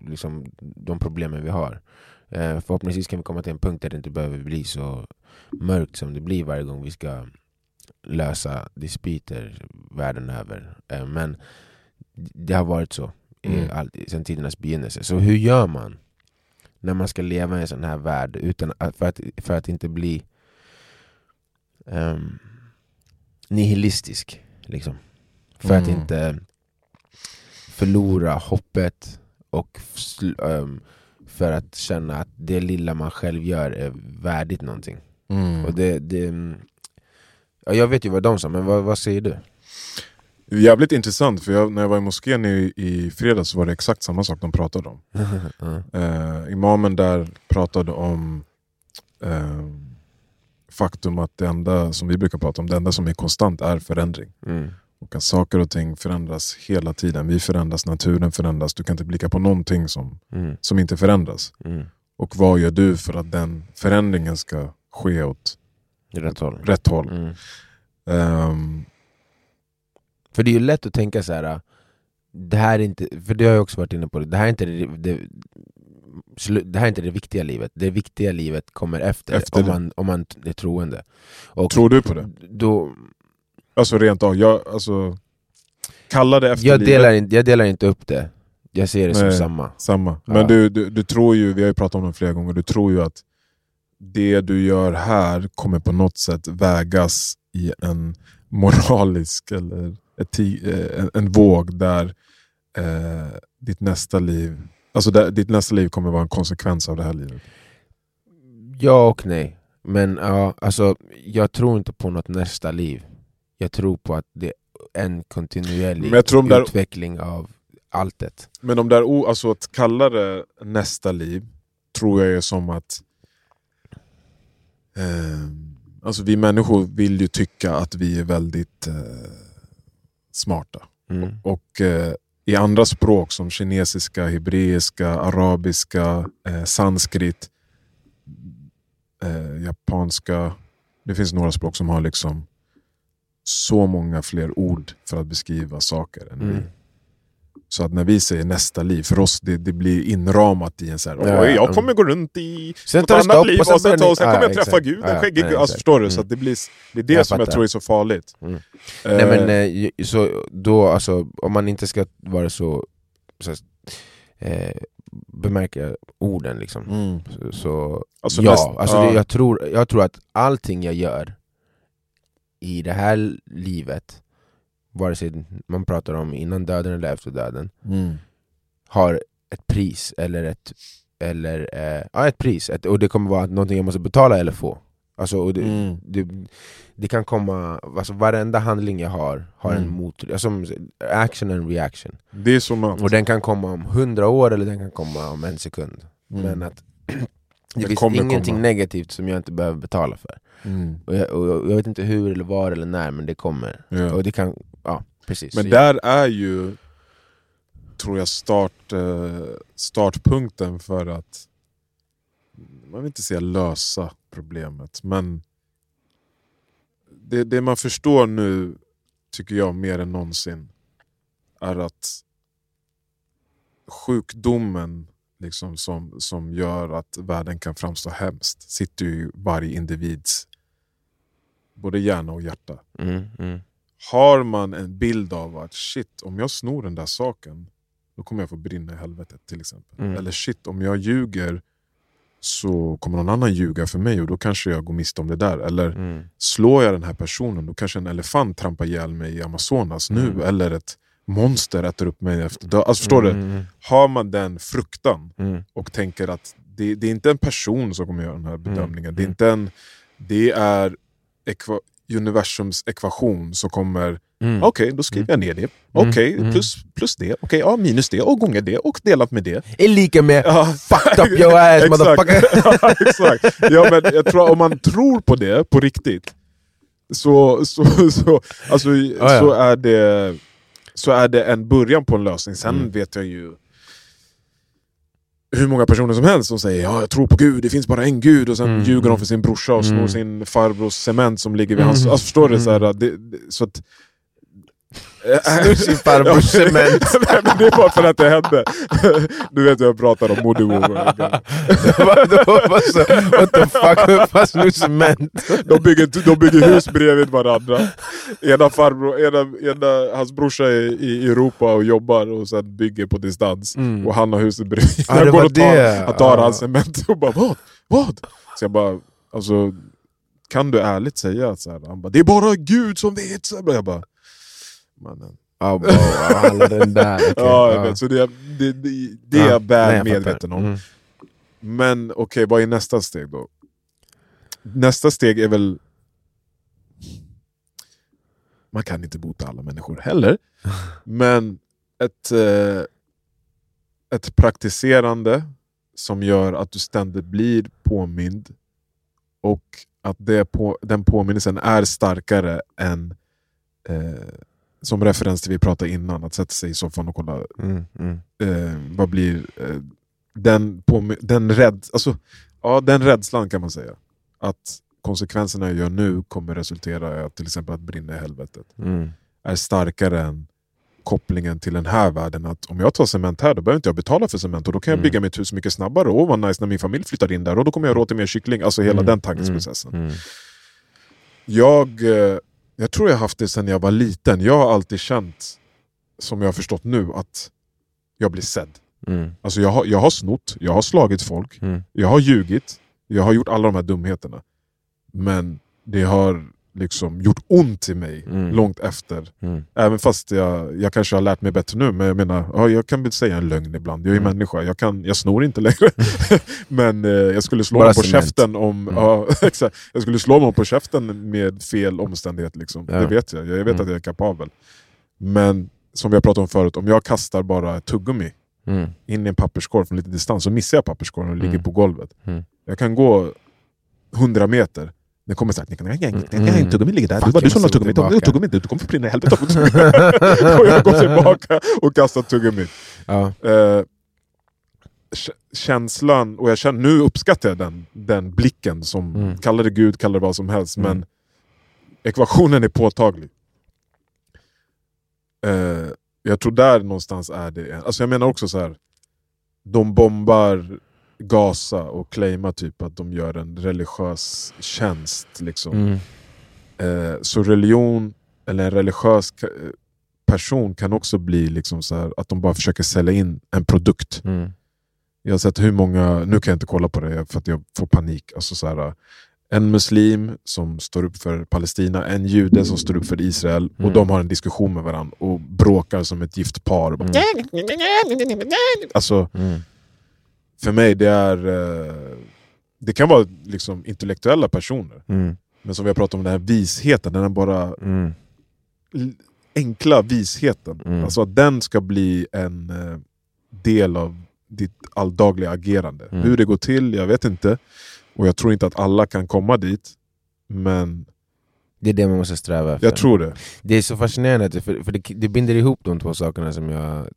liksom, de problemen vi har. Eh, förhoppningsvis kan vi komma till en punkt där det inte behöver bli så mörkt som det blir varje gång vi ska lösa dispyter världen över. Eh, men det har varit så Mm. mm. alltid, sedan tidernas begynnelse. Så hur gör man när man ska leva i en sån här värld utan att, för, att, för att inte bli um, nihilistisk? Liksom. För att Mm. inte förlora hoppet och ehm, för att känna att det lilla man själv gör är värdigt någonting. Mm. Och det, det, ja, jag vet ju vad de sa, men vad, vad säger du? Jävligt intressant, för jag, när jag var i moskén i, i fredags så var det exakt samma sak de pratade om. [LAUGHS] Eh, imamen där pratade om eh, faktum att det enda som vi brukar prata om, det enda som är konstant är förändring. Mm. Och att saker och ting förändras hela tiden. Vi förändras, naturen förändras. Du kan inte blicka på någonting som, Mm. som inte förändras. Mm. Och vad gör du för att den förändringen ska ske åt Rätt håll. rätt håll? Mm. Ehm, För det är ju lätt att tänka så här. Det här är inte, för det har jag också varit inne på, det här är inte det, det, det här är inte det viktiga livet. Det viktiga livet kommer efter, Efter om, man, om man är troende. Och tror du på det? då, Alltså rent av, jag, alltså, kalla det efter jag, livet. delar inte, jag delar inte upp det. Jag ser det som Nej. samma. Samma. Ja. Men du, du, du tror ju, vi har ju pratat om det flera gånger, du tror ju att det du gör här kommer på något sätt vägas i en moralisk eller eti, eh, en, en våg där eh, ditt nästa liv Alltså där, ditt nästa liv kommer vara en konsekvens av det här livet. Ja och nej. Men ja, alltså, jag tror inte på något nästa liv. Jag tror på att det är en kontinuerlig där- utveckling av alltet. Men de där, alltså att kalla det nästa liv tror jag är som att eh, alltså vi människor vill ju tycka att vi är väldigt eh, smarta. Mm. Och eh, i andra språk som kinesiska, hebreiska, arabiska, eh, sanskrit, eh, japanska. Det finns några språk som har liksom så många fler ord för att beskriva saker än vi. Så att när vi säger nästa liv, för oss det, det blir inramat i en så här, Ja, "Oj, ja. jag kommer gå runt i det annat stopp liv och sen och sen, ni- sen kommer jag ja, träffa. Gud, en skäggig Gud. Alltså, förstår du? Så Mm. att det, blir, det är det Jag som jag fattar. tror är så farligt. Mm. Eh, Nej men eh, så då, alltså, om man inte ska vara så, så eh, bemärka orden liksom. mm. Så, så Alltså, ja, näst- alltså ja. Det, jag, tror, jag tror att allting jag gör i det här livet, vare sig man pratar om innan döden eller efter döden, Mm. har ett pris eller ett, eller, eh, ja, ett pris, ett, och det kommer vara någonting jag måste betala eller få. Alltså, och det, Mm. det, det kan komma, alltså varenda handling jag har har en Mm. mot, alltså, action and reaction. Det är som att... Och den kan komma om hundra år eller den kan komma om en sekund. Mm. Men att [CLEARS THROAT] det Den finns ingenting komma. negativt som jag inte behöver betala för. Mm. Och jag, och jag vet inte hur eller var eller när, men det kommer. Ja. Och det kan, ja precis. Men där är ju, tror jag, start, eh, startpunkten för att, man vill inte säga lösa problemet, men det, det man förstår nu, tycker jag, mer än någonsin, är att sjukdomen liksom, som, som gör att världen kan framstå hemskt sitter ju i varje individs både hjärna och hjärta. Mm, mm, har man en bild av att shit, om jag snor den där saken, då kommer jag få brinna i helvetet till exempel. Mm. Eller shit, om jag ljuger så kommer någon annan ljuga för mig och då kanske jag går miste om det där. Eller mm, slår jag den här personen, då kanske en elefant trampar ihjäl mig i Amazonas nu. Mm. Eller ett monster äter upp mig efter död. Alltså förstår du? mm, Har man den fruktan mm, och tänker att det, det är inte en person som kommer göra den här bedömningen. Det är mm. inte en... Det är universums ekvation som kommer mm. Okej, då skriver jag ner det. Okej, mm. plus, plus det. Okej, ja, minus det och gånger det och delat med det. Är lika med Ja, fucked up your [LAUGHS] ass motherfucker! [LAUGHS] Ja, exakt. Ja, men jag tror om man tror på det på riktigt så, så, så, alltså, ja. så, är det, så är det en början på en lösning. Sen Mm. vet jag ju hur många personer som helst som säger ja, jag tror på Gud, det finns bara en Gud och sen Mm, ljuger de mm. för sin brorsa och snor Mm. sin farbrors cement som ligger vid hans... Mm. Alltså, förstår du? Så, här, Mm. det, så att, Snor sin farbrors cement. [LAUGHS] Det var för att det hände. Du vet jag pratar om? [LAUGHS] Vad så- What the fuck? Vad snor cement? De bygger, de bygger hus bredvid varandra. Ena farbror, ena, ena, hans brorsa är i Europa och jobbar och sen bygger på distans. Mm. Och han har huset bredvid. Ah, jag går och tar, han tar Ah. hans cement och bara vad? Vad? Så jag bara, alltså kan du ärligt säga att så här, han bara, det är bara Gud som vet. Så jag bara, mannen. Ja, wow, alla den där. okej, [LAUGHS] Ja, jag ja. vet, så det, det, det, det är Ja, jag väl nej, jag medveten om. Mm. Men okej, vad är nästa steg då? Nästa steg är väl... Man kan inte bota alla människor heller. [LAUGHS] Men ett, eh, ett praktiserande som gör att du ständigt blir påmind och att det på, den påminnelsen är starkare än eh, som referens till vi pratade innan, att sätta sig i soffan och kolla Mm, mm. eh, vad blir eh, den, på, den, rädd, alltså, ja, den rädslan kan man säga. Att konsekvenserna jag gör nu kommer resultera i att till exempel att brinna i helvetet. Mm. Är starkare än kopplingen till den här världen. Att om jag tar cement här, då behöver inte jag betala för cement och då kan jag Mm. bygga mitt hus mycket snabbare. Och vad nice när min familj flyttar in där och då kommer jag ha råd till mer kyckling. Alltså hela Mm, den tankeprocessen. Mm. Jag, eh, jag tror jag har haft det sedan jag var liten. Jag har alltid känt, som jag har förstått nu, att jag blir sedd. Mm. Alltså jag, har, jag har snott, jag har slagit folk, Mm. jag har ljugit, jag har gjort alla de här dumheterna. Men det har liksom gjort ont i mig Mm. långt efter. Mm. Även fast jag, jag kanske har lärt mig bättre nu, men jag menar, ja, jag kan väl säga en lögn ibland. Jag är Mm. människa, jag, kan, jag snor inte längre. [LAUGHS] men eh, jag skulle slå någon på cement. käften om... Mm. Ja. [LAUGHS] Jag skulle slå någon på käften med fel omständighet. Liksom. Ja. Det vet jag, jag vet Mm. att jag är kapabel. Men som vi har pratat om förut, om jag kastar bara ett tuggummi Mm. in i en papperskorg från lite distans så missar jag papperskorgen och ligger Mm. på golvet. Mm. Jag kan gå 100 meter, Det kommer såhär, Mm. tuggummi ligger där, Fuck, det var du som la tuggummit, tillbaka. tuggummi, du kommer i helvetet. och [LAUGHS] jag går tillbaka och kastar tuggummit. Ja. K- känslan, och jag känner, nu uppskattar jag den, den blicken, som Mm. kalla det Gud, kalla det vad som helst, Mm. men ekvationen är påtaglig. Eh, jag tror där någonstans är det, alltså jag menar också så här. de bombar Gaza och claimar typ att de gör en religiös tjänst. Liksom. Mm. Eh, så religion, eller en religiös person kan också bli liksom så här, att de bara försöker sälja in en produkt. Mm. Jag har sett hur många, nu kan jag inte kolla på det för att jag får panik. Alltså så här, en muslim som står upp för Palestina, en jude som står upp för Israel och Mm. de har en diskussion med varandra och bråkar som ett gift par. Mm. Alltså, Mm. För mig det är eh, det kan vara liksom intellektuella personer, Mm. men som vi har pratat om, den här visheten, den här bara Mm. enkla visheten. Mm. Alltså att den ska bli en eh, del av ditt alldagliga agerande. Mm. Hur det går till, jag vet inte. Och jag tror inte att alla kan komma dit. Men Det är det man måste sträva efter. jag tror det. Det är så fascinerande, för, för det, det binder ihop de två sakerna som jag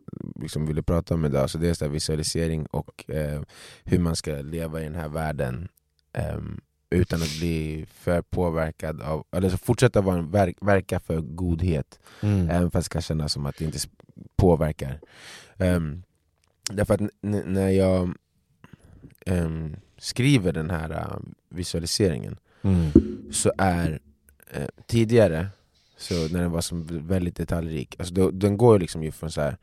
liksom ville prata om idag. Så det är så här visualisering och eh, hur man ska leva i den här världen ehm, utan att bli för påverkad av, eller så fortsätta vara verk, verka för godhet. Även fast det kan kännas som att det inte påverkar. Um, därför att när jag ehm, skriver den här uh, visualiseringen Mm. så är eh, tidigare, så när den var som väldigt detaljrik, alltså då, den går liksom ju från så här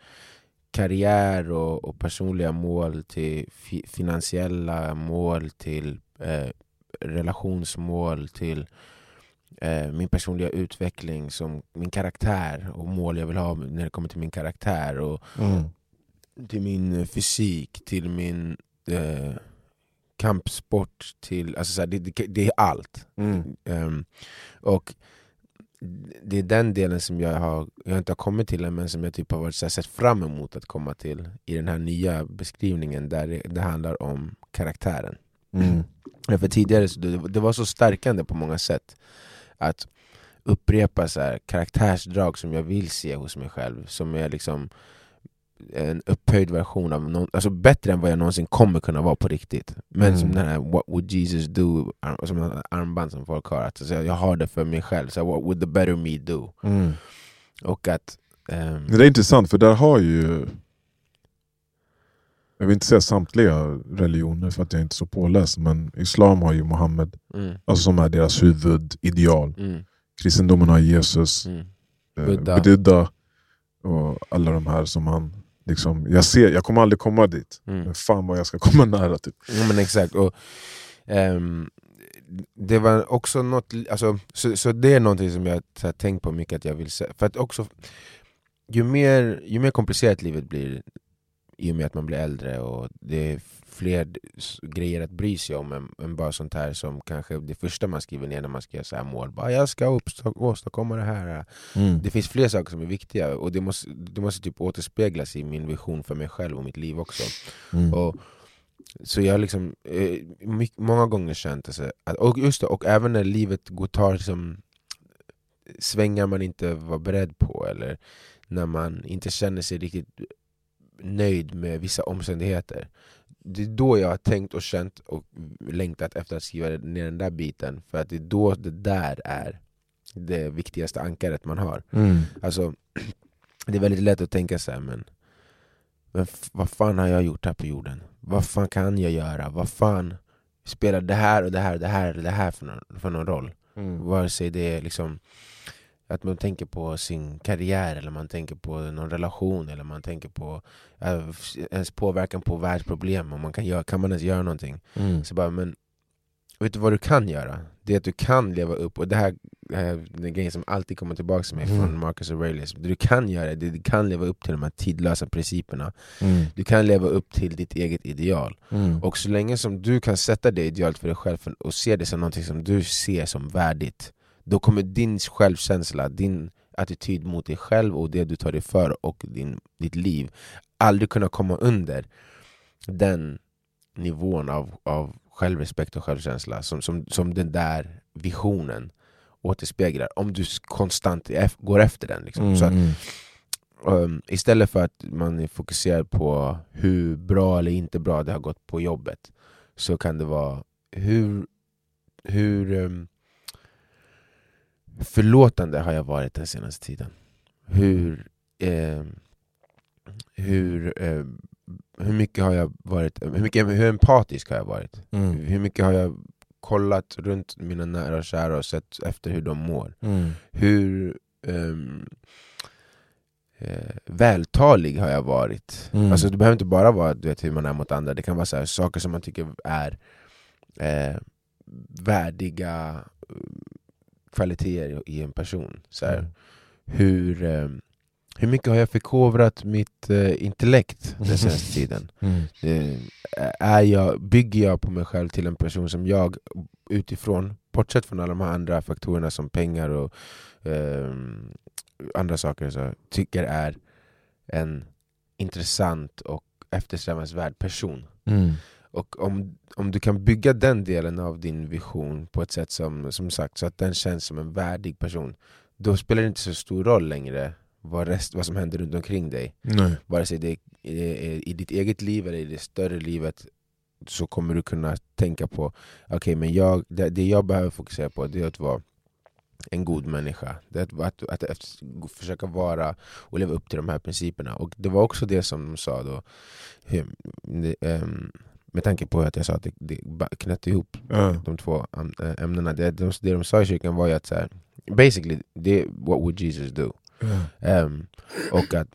karriär och, och personliga mål till fi, finansiella mål till eh, relationsmål till eh, min personliga utveckling som min karaktär och mål jag vill ha när det kommer till min karaktär och Mm. till min fysik, till min eh, kampsport, till, alltså så här, det, det, det är allt. Mm. Ehm, och det är den delen som jag, har, jag inte har kommit till än, men som jag typ har varit så här, sett fram emot att komma till i den här nya beskrivningen där det, det handlar om karaktären. Mm. Ja, För tidigare så det, det var så stärkande på många sätt att upprepa så här, karaktärsdrag som jag vill se hos mig själv, som är liksom en upphöjd version av någon, alltså bättre än vad jag någonsin kommer kunna vara på riktigt. Men Mm. som den här What would Jesus do? Som en armband som folk har, att alltså, jag har det för mig själv. Så What would the better me do? Mm. Och att Men Det är intressant för där har ju jag vill inte säga samtliga religioner för att jag är inte är så påläst men Islam har ju Muhammed mm, alltså som är deras huvudideal. mm, Kristendomen har Jesus, mm, eh, Buddha. Buddha och alla de här som han liksom, jag ser, jag kommer aldrig komma dit. mm. Men fan vad jag ska [LAUGHS] komma nära typ. Ja, men exakt. Och, ehm, det var också något, alltså, så, så det är någonting som jag har tänkt på mycket att jag vill säga. För att också, ju mer, ju mer komplicerat livet blir i och med att man blir äldre och det är fler grejer att bry sig om än, än bara sånt här som kanske det första man skriver ner när man ska göra så här mål. Bara, jag ska uppstå- åstadkomma det här. Det finns fler saker som är viktiga och det måste, det måste typ återspeglas i min vision för mig själv och mitt liv också. Mm. Och, så jag har liksom eh, my- många gånger känt alltså, att, och just det, och även när livet går tar liksom, svängar man inte var beredd på eller när man inte känner sig riktigt nöjd med vissa omständigheter. Det är då jag har tänkt och känt och längtat efter att skriva ner den där biten för att det är då det där är det viktigaste ankaret man har. Mm. Alltså, [CLEARS THROAT] det är väldigt lätt att tänka så här, men, men vad fan har jag gjort här på jorden? Vad fan kan jag göra? Vad fan spelar det här och det här och det här, eller det här för, någon, för någon roll? Mm. Vare sig det är liksom att man tänker på sin karriär, eller man tänker på någon relation, eller man tänker på äh, ens påverkan på världsproblem, och man kan, göra, kan man ens göra någonting? Mm. Så bara, men vet du vad du kan göra? Det är att du kan leva upp, och det här, är den grejen som alltid kommer tillbaka till mig Mm. från Marcus Aurelius. Det du kan göra, det är att du kan leva upp till de här tidlösa principerna. Mm. Du kan leva upp till ditt eget ideal. Mm. Och så länge som du kan sätta det idealet för dig själv och se det som någonting som du ser som värdigt, då kommer din självkänsla, din attityd mot dig själv och det du tar dig för och din, ditt liv aldrig kunna komma under den nivån av, av självrespekt och självkänsla som, som, som den där visionen återspeglar om du konstant går efter den. Liksom. Så att, mm. um, istället för att man är fokuserad på hur bra eller inte bra det har gått på jobbet så kan det vara hur, hur um, förlåtande har jag varit den senaste tiden. Hur, ehm, hur, ehm, hur mycket har jag varit, hur, mycket, hur empatisk har jag varit? Mm. Hur mycket har jag kollat runt mina nära och kära och sett efter hur de mår? Mm. Hur ehm, eh, vältalig har jag varit? Mm. Alltså det behöver inte bara vara du vet, hur man är mot andra, det kan vara så här, saker som man tycker är eh, värdiga eh, kvaliteter i en person. Så här, Mm. hur, eh, hur mycket har jag förkovrat mitt eh, intellekt den [LAUGHS] senaste tiden? Mm. Eh, är jag, bygger jag på mig själv till en person som jag utifrån, bortsett från alla de här andra faktorerna som pengar och ehm, andra saker, så tycker är en intressant och eftersträvansvärd person. Mm. Och om, om du kan bygga den delen av din vision på ett sätt som, som sagt, så att den känns som en värdig person, då spelar det inte så stor roll längre vad, rest, vad som händer runt omkring dig Nej. vare sig det är i ditt eget liv eller i det större livet så kommer du kunna tänka på okej men jag, det, det jag behöver fokusera på det är att vara en god människa. Det är att, att, att, försöka vara och leva upp till de här principerna. Och det var också det som de sa då, hur- ehm, med tanke på att jag sa att det, det knöt ihop Ja. de två äh, ämnena. Det, de, det de sa i kyrkan var ju att så här, basically, det, what would Jesus do? Ja. Ehm, och att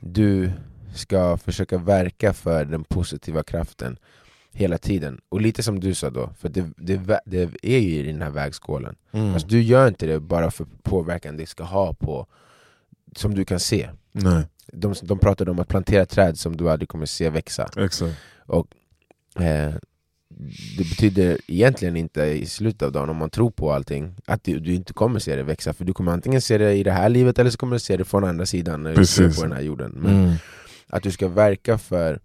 du ska försöka verka för den positiva kraften hela tiden. Och lite som du sa då, för det, det, det är ju i den här vägskålen. Mm. Alltså, du gör inte det bara för påverkan det ska ha på, som du kan se. Nej, De, de pratade om att plantera träd som du aldrig kommer se växa. exakt. Eh, det betyder egentligen inte i slutet av dagen, om man tror på allting, att du, du inte kommer se det växa. För du kommer antingen se det i det här livet eller så kommer du se det från andra sidan när du Precis. ser på den här jorden. Men Mm. att du ska verka för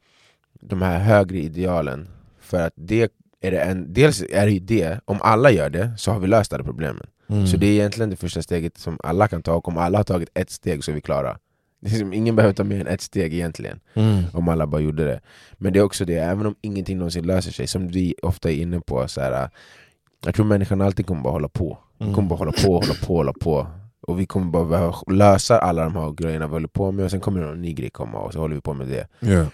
de här högre idealen. För att det är det en, dels är det ju det, om alla gör det så har vi löst alla problemen. Mm. Så det är egentligen det första steget som alla kan ta, och om alla har tagit ett steg så är vi klara. Liksom, ingen behöver ta mer än ett steg egentligen Mm. om alla bara gjorde det. Men det är också det, även om ingenting någonsin löser sig, som vi ofta är inne på, så här, jag tror människan alltid kommer bara hålla på. Mm. kommer bara hålla på, hålla på, hålla på. Och vi kommer bara behöva lösa alla de här grejerna vi håller på med, och sen kommer någon ny grej komma, och så håller vi på med det. Ja.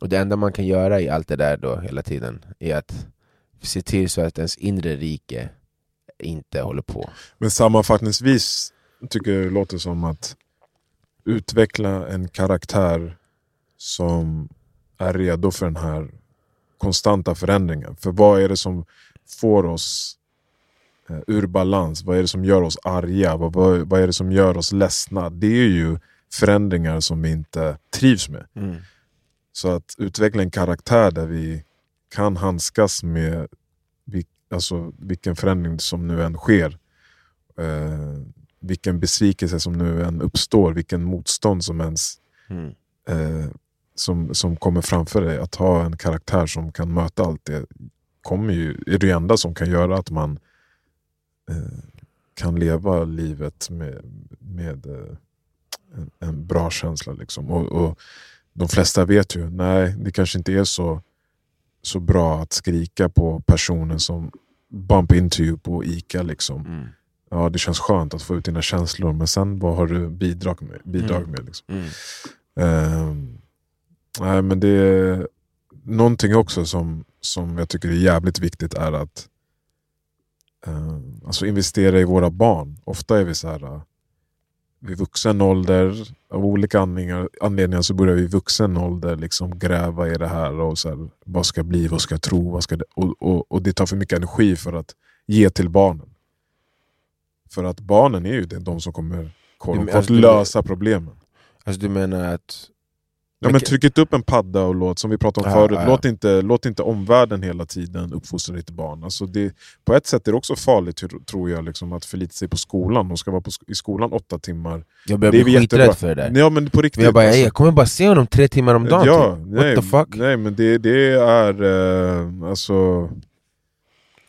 Och det enda man kan göra i allt det där då, hela tiden, är att se till så att ens inre rike inte håller på. Men sammanfattningsvis tycker jag det låter som att utveckla en karaktär som är redo för den här konstanta förändringen. För vad är det som får oss eh, ur balans? Vad är det som gör oss arga? Vad, vad, vad är det som gör oss ledsna? Det är ju förändringar som vi inte trivs med. Så att utveckla en karaktär där vi kan handskas med alltså, vilken förändring som nu än sker. Eh, vilken besvikelse som nu än uppstår, vilken motstånd som ens Mm. eh, som, som kommer framför dig. Att ha en karaktär som kan möta allt det kommer ju, är det enda som kan göra att man eh, kan leva livet med, med eh, en, en bra känsla. Liksom. Och, och De flesta vet ju, nej det kanske inte är så, så bra att skrika på personen som bump into you på ICA. Liksom. Mm. Ja, det känns skönt att få ut dina känslor, men sen vad har du bidrag med? Bidrag Mm. med liksom? Mm. Ehm, nej, men det är någonting också som, som jag tycker är jävligt viktigt är att ehm, alltså investera i våra barn. Ofta är vi så här uh, vid vuxen ålder, av olika anledningar, anledningar så börjar vi i vuxen ålder liksom gräva i det här. och så här, Vad ska jag bli? Vad ska jag tro? Vad ska det? Och, och, och det tar för mycket energi för att ge till barnen. För att barnen är ju de som kommer Du- unquote, alltså, lösa problemen. Alltså du menar att... Ja, men tryck upp en padda och låt, som vi pratade om Ja, förut, ja. Låt, inte, låt inte omvärlden hela tiden uppfostra ditt barn. Alltså det, på ett sätt är det också farligt tro- tror jag, liksom, att förlita sig på skolan. De ska vara på, i skolan åtta timmar. Jag börjar bli skiträdd för det där. Ja men på riktigt. Men jag bara, alltså. "Ey, jag kommer bara se honom tre timmar om dagen ja, typ. nej, What the fuck? Nej men det, det är... Eh, alltså,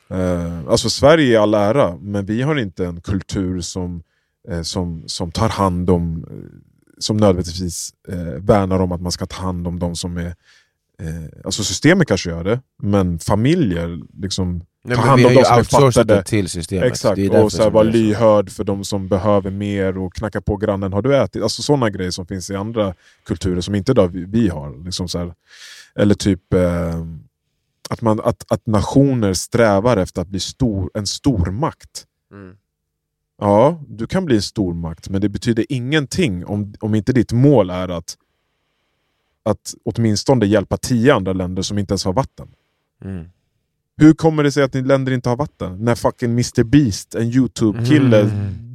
Eh, alltså Sverige i all ära, men vi har inte en kultur som, eh, som, som tar hand om, eh, som nödvändigtvis eh, värnar om att man ska ta hand om de som är eh, Alltså systemet kanske gör det, men familjer liksom Nej, ta hand om de som är fattade. till systemet. Exakt, och så här, vara lyhörd för de som behöver mer och knacka på grannen, har du ätit? Alltså sådana grejer som finns i andra kulturer som inte då vi, vi har. Liksom så här, eller typ eh, att, man, att, att nationer strävar efter att bli stor, en stormakt. Mm. Ja, du kan bli en stormakt, men det betyder ingenting om, om inte ditt mål är att, att åtminstone hjälpa tio andra länder som inte ens har vatten. Mm. Hur kommer det sig att länder inte har vatten? När fucking Mr Beast, en YouTube-kille, Mm.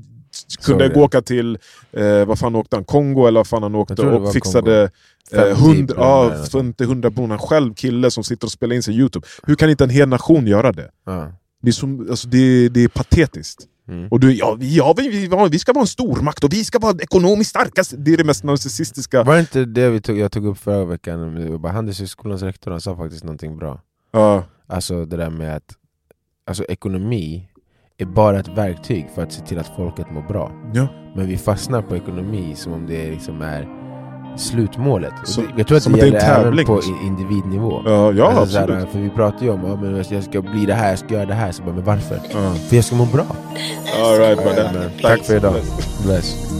Kunde gå åka till, eh, vad fan åkte han? Kongo eller vad fan han åkte och fixade eh, 50 100, ja, brunnar. 50-100 brunnar. Själv kille som sitter och spelar in sig YouTube. Hur kan inte en hel nation göra det? Ja. Det är, som, alltså det, det är patetiskt. Mm. Och du, ja, vi, ja, vi, vi, vi ska vara en stormakt och vi ska vara ekonomiskt starkast. Det är det mest narcissistiska. Var det inte det vi tog, jag tog upp förra veckan? Handelshögskolans rektor han sa faktiskt någonting bra. Ja, Alltså det där med att alltså, ekonomi är bara ett verktyg för att se till att folket mår bra. ja. Men vi fastnar på ekonomi som om det liksom är slutmålet. Det, jag tror att som det det gäller även på liksom. individnivå. ja, ja alltså, absolut. såhär, för vi pratar ju om att men jag ska bli det här, jag ska göra det här. Så bara, men varför? Ja. För jag ska må bra. All right, brother. Men, tack Thanks. för idag. Bless.